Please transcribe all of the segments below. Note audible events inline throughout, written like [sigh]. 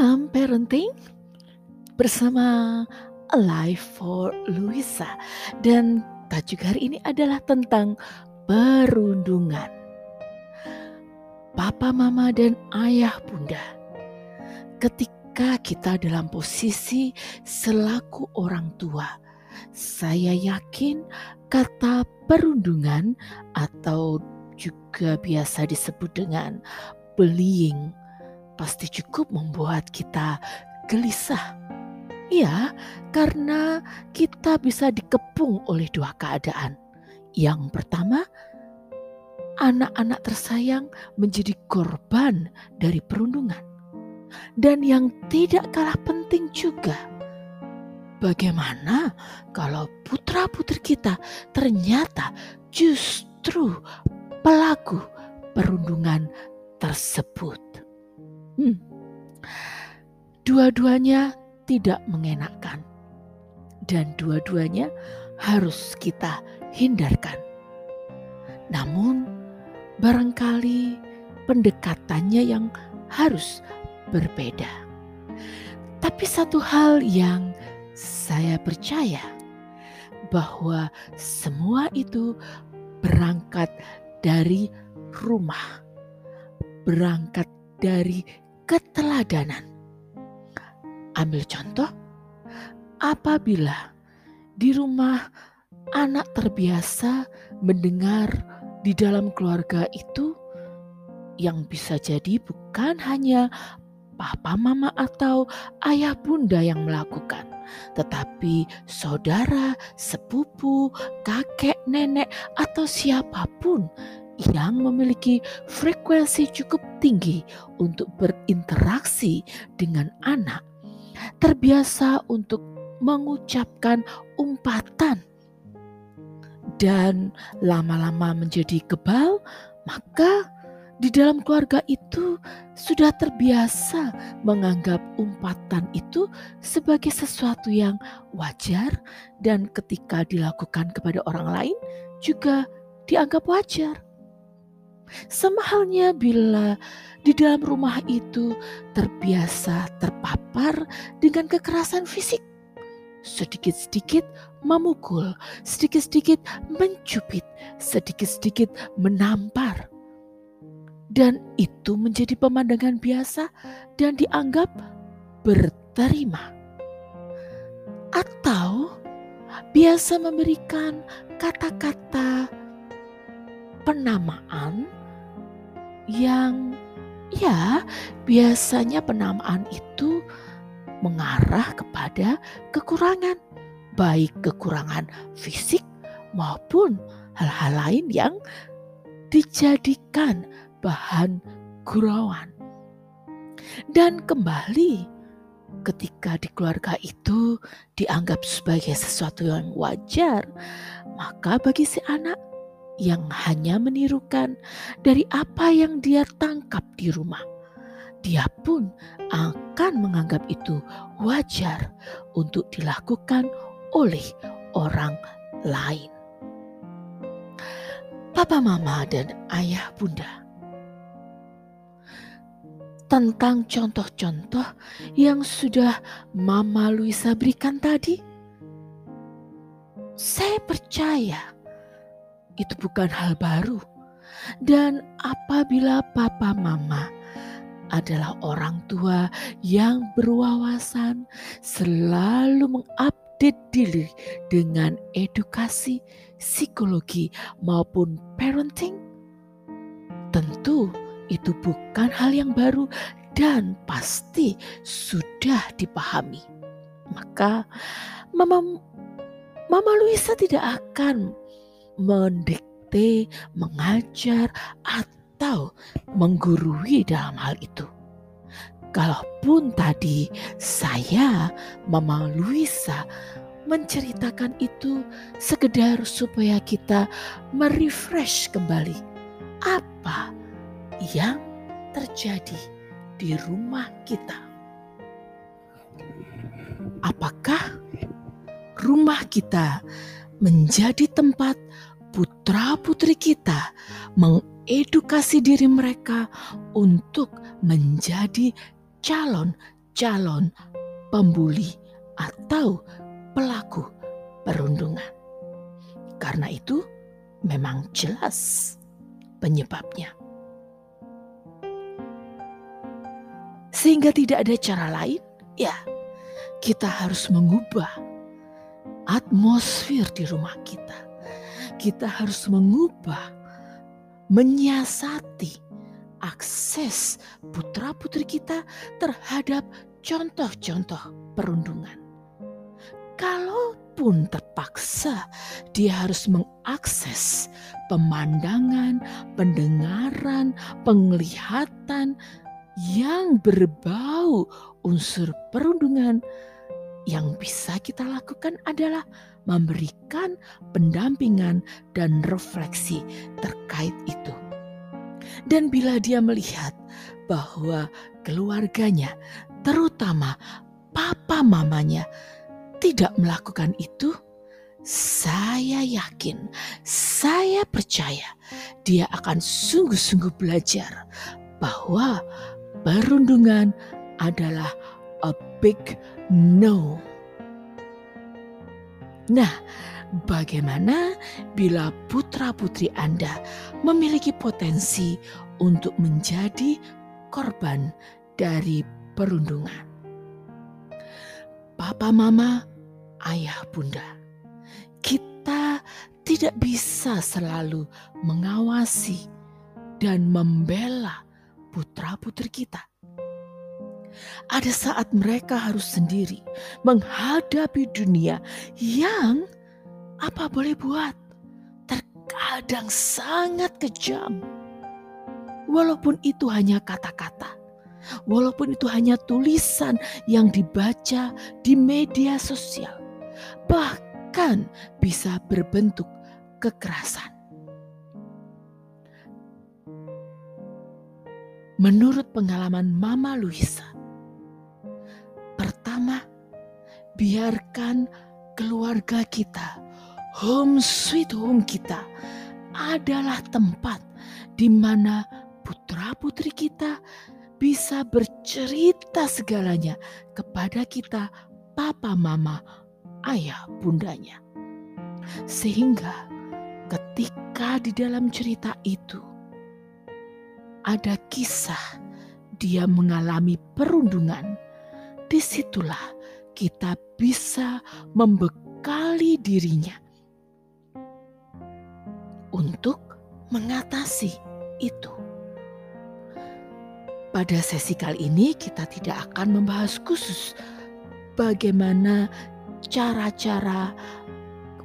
Salam parenting bersama Alive for Luisa dan tajuk hari ini adalah tentang perundungan. Papa, mama, dan ayah bunda, ketika kita dalam posisi selaku orang tua, saya yakin kata perundungan atau juga biasa disebut dengan bullying pasti cukup membuat kita gelisah. Ya, karena kita bisa dikepung oleh dua keadaan. Yang pertama, anak-anak tersayang menjadi korban dari perundungan. Dan yang tidak kalah penting juga, bagaimana kalau putra-putri kita ternyata justru pelaku perundungan tersebut. Hmm. Dua-duanya tidak mengenakan, dan dua-duanya harus kita hindarkan. Namun, barangkali pendekatannya yang harus berbeda. Tapi satu hal yang saya percaya bahwa semua itu berangkat dari rumah, berangkat dari keteladanan. Ambil contoh, apabila di rumah anak terbiasa mendengar di dalam keluarga itu yang bisa jadi bukan hanya papa, mama, atau ayah, bunda yang melakukan, tetapi saudara, sepupu, kakek, nenek, atau siapa pun yang memiliki frekuensi cukup tinggi untuk berinteraksi dengan anak, terbiasa untuk mengucapkan umpatan dan lama-lama menjadi kebal, maka di dalam keluarga itu sudah terbiasa menganggap umpatan itu sebagai sesuatu yang wajar dan ketika dilakukan kepada orang lain juga dianggap wajar. Sama halnya bila di dalam rumah itu terbiasa terpapar dengan kekerasan fisik. Sedikit-sedikit memukul, sedikit-sedikit mencubit, sedikit-sedikit menampar. Dan itu menjadi pemandangan biasa dan dianggap berterima. Atau biasa memberikan kata-kata penamaan yang ya biasanya penamaan itu mengarah kepada kekurangan, baik kekurangan fisik maupun hal-hal lain yang dijadikan bahan gurauan. Dan kembali ketika di keluarga itu dianggap sebagai sesuatu yang wajar, maka bagi si anak yang hanya menirukan dari apa yang dia tangkap di rumah. Dia pun akan menganggap itu wajar untuk dilakukan oleh orang lain. Papa, mama, dan ayah, bunda, tentang contoh-contoh yang sudah Mama Luisa berikan tadi, saya percaya itu bukan hal baru. Dan apabila papa mama adalah orang tua yang berwawasan, selalu mengupdate diri dengan edukasi, psikologi, maupun parenting, tentu itu bukan hal yang baru dan pasti sudah dipahami. Maka Mama Mama Luisa tidak akan mendikte, mengajar, atau menggurui dalam hal itu. Kalaupun tadi saya, Mama Luisa, menceritakan itu sekedar supaya kita merefresh kembali apa yang terjadi di rumah kita. Apakah rumah kita menjadi tempat putra-putri kita mengedukasi diri mereka untuk menjadi calon calon pembuli atau pelaku perundungan. Karena itu, memang jelas penyebabnya. Sehingga tidak ada cara lain, ya, kita harus mengubah atmosfer di rumah kita. Kita harus mengubah, menyiasati akses putra-putri kita terhadap contoh-contoh perundungan. Kalaupun terpaksa dia harus mengakses pemandangan, pendengaran, penglihatan yang berbau unsur perundungan, yang bisa kita lakukan adalah memberikan pendampingan dan refleksi terkait itu. Dan bila dia melihat bahwa keluarganya, terutama papa mamanya, tidak melakukan itu, saya yakin, saya percaya dia akan sungguh-sungguh belajar bahwa perundungan adalah a big no. Nah, bagaimana bila putra-putri Anda memiliki potensi untuk menjadi korban dari perundungan? Papa, mama, ayah, bunda, kita tidak bisa selalu mengawasi dan membela putra-putri kita. Ada saat mereka harus sendiri menghadapi dunia yang apa boleh buat terkadang sangat kejam. Walaupun itu hanya kata-kata, walaupun itu hanya tulisan yang dibaca di media sosial, bahkan bisa berbentuk kekerasan. Menurut pengalaman Mama Luisa, pertama, biarkan keluarga kita, home sweet home kita, adalah tempat di mana putra-putri kita bisa bercerita segalanya kepada kita, papa, mama, ayah, bundanya, sehingga ketika di dalam cerita itu ada kisah dia mengalami perundungan, di situlah kita bisa membekali dirinya untuk mengatasi itu. Pada sesi kali ini, kita tidak akan membahas khusus bagaimana cara-cara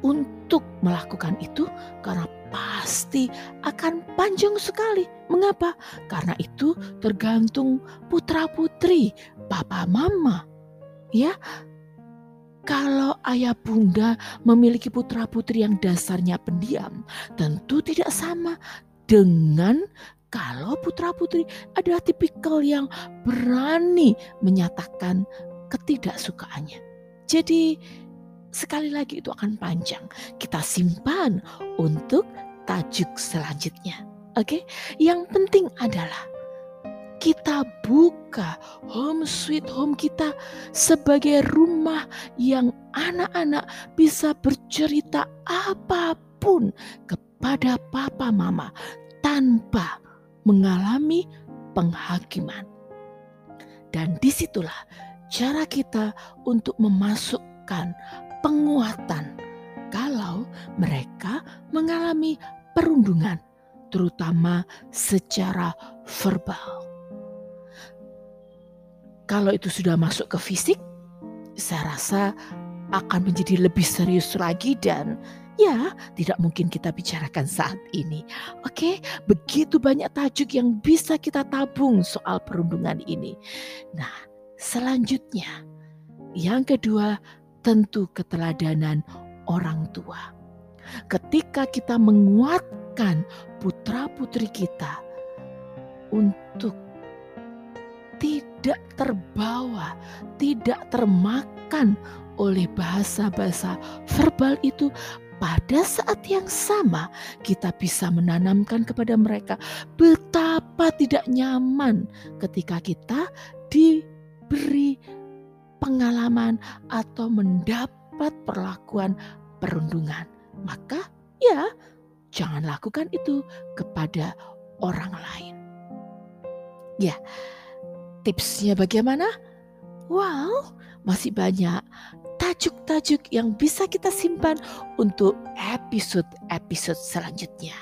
untuk melakukan itu, karena pasti akan panjang sekali. Mengapa? Karena itu tergantung putra-putri, papa mama. Ya, kalau ayah bunda memiliki putra-putri yang dasarnya pendiam, tentu tidak sama dengan kalau putra-putri adalah tipikal yang berani menyatakan ketidaksukaannya. Jadi sekali lagi itu akan panjang. Kita simpan untuk tajuk selanjutnya. Oke, okay? yang penting adalah kita buka home sweet home kita sebagai rumah yang anak-anak bisa bercerita apa pun kepada papa mama tanpa mengalami penghakiman. Dan di situlah cara kita untuk memasukkan penguatan kalau mereka mengalami perundungan, terutama secara verbal. Kalau itu sudah masuk ke fisik, saya rasa akan menjadi lebih serius lagi dan ya tidak mungkin kita bicarakan saat ini. Oke, begitu banyak tajuk yang bisa kita tabung soal perundungan ini. Nah, selanjutnya yang kedua tentu keteladanan orang tua. Ketika kita menguatkan putra-putri kita untuk tidak terbawa, tidak termakan oleh bahasa-bahasa verbal itu, pada saat yang sama kita bisa menanamkan kepada mereka betapa tidak nyaman ketika kita di diberi pengalaman atau mendapat perlakuan perundungan, maka ya jangan lakukan itu kepada orang lain. Ya, tipsnya bagaimana? Wow, masih banyak tajuk-tajuk yang bisa kita simpan untuk episode-episode selanjutnya.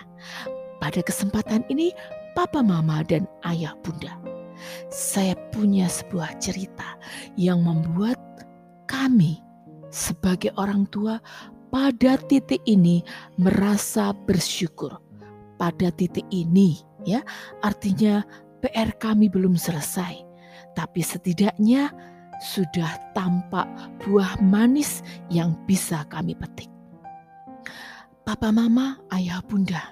Pada kesempatan ini, Papa, Mama, dan Ayah Bunda, saya punya sebuah cerita yang membuat kami sebagai orang tua pada titik ini merasa bersyukur. Pada titik ini ya, artinya PR kami belum selesai. Tapi setidaknya sudah tampak buah manis yang bisa kami petik. Papa mama, ayah bunda,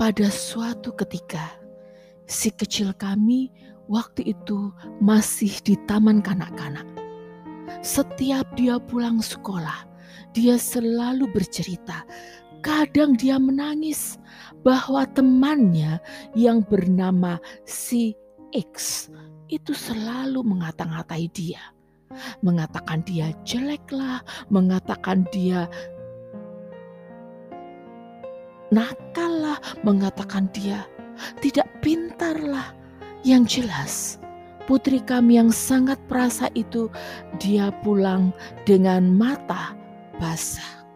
pada suatu ketika si kecil kami waktu itu masih di taman kanak-kanak. Setiap dia pulang sekolah, dia selalu bercerita. Kadang dia menangis bahwa temannya yang bernama si X itu selalu mengata-ngatai dia. Mengatakan dia jeleklah, mengatakan dia nakal lah, mengatakan dia tidak pintarlah. Yang jelas, putri kami yang sangat perasa itu dia pulang dengan mata basah.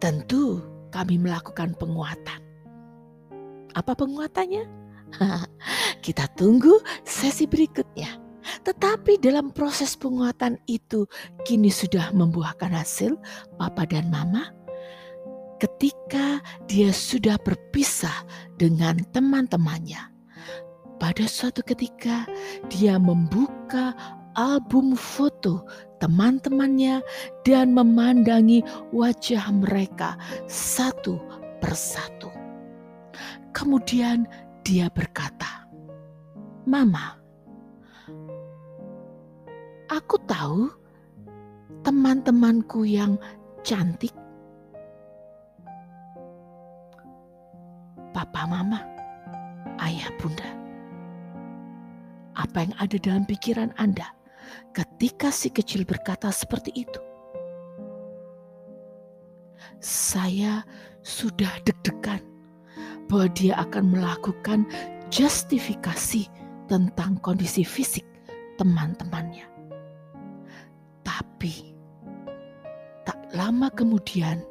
Tentu kami melakukan penguatan. Apa penguatannya? [laughs] Kita tunggu sesi berikutnya. Tetapi dalam proses penguatan itu kini sudah membuahkan hasil papa dan mama ketika dia sudah berpisah dengan teman-temannya. Pada suatu ketika dia membuka album foto teman-temannya dan memandangi wajah mereka satu persatu. Kemudian dia berkata, "Mama, aku tahu teman-temanku yang cantik. Papa, mama, ayah, bunda, apa yang ada dalam pikiran Anda?" Ketika si kecil berkata seperti itu. Saya sudah deg-degan bahwa dia akan melakukan justifikasi tentang kondisi fisik teman-temannya. Tapi tak lama kemudian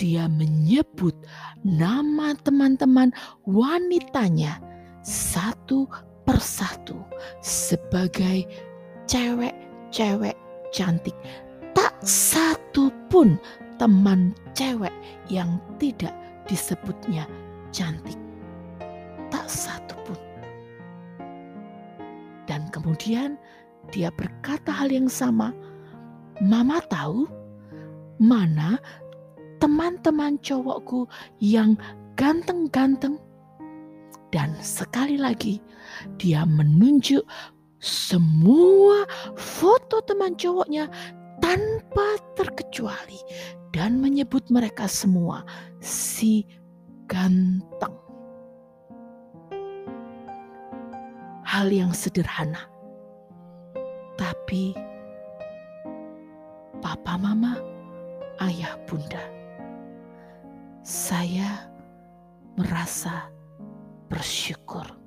dia menyebut nama teman-teman wanitanya satu persatu sebagai cewek-cewek cantik. Tak satu pun teman cewek yang tidak disebutnya cantik. Tak satu pun. Dan kemudian dia berkata hal yang sama. Mama tahu mana teman-teman cowokku yang ganteng-ganteng. Dan sekali lagi dia menunjuk semua foto teman cowoknya tanpa terkecuali dan menyebut mereka semua si ganteng. Hal yang sederhana. Tapi papa mama, ayah bunda, saya merasa bersyukur.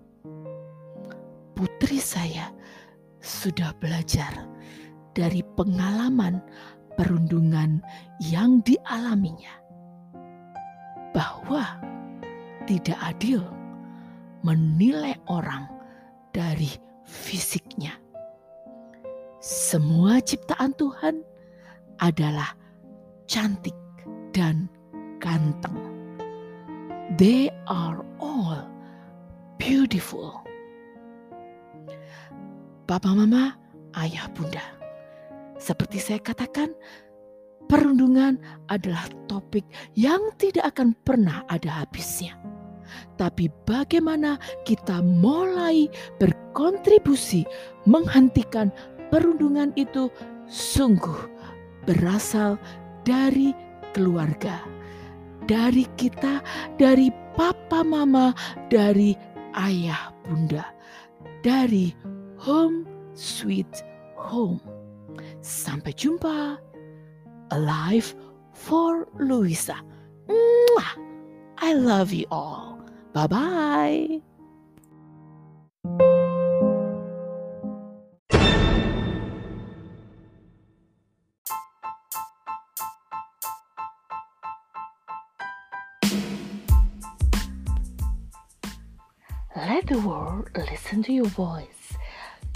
Sudah belajar dari pengalaman perundungan yang dialaminya, bahwa tidak adil menilai orang dari fisiknya. Semua ciptaan Tuhan adalah cantik dan ganteng. They are all beautiful. Papa Mama, Ayah Bunda. Seperti saya katakan, perundungan adalah topik yang tidak akan pernah ada habisnya. Tapi bagaimana kita mulai berkontribusi menghentikan perundungan itu sungguh berasal dari keluarga, dari kita, dari papa mama, dari ayah bunda dari Home Sweet Home. Sampai jumpa. Alive for Luisa. I love you all. Bye bye. Let the world listen to your voice.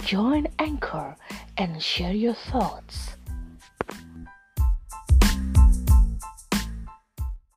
Join Anchor and share your thoughts.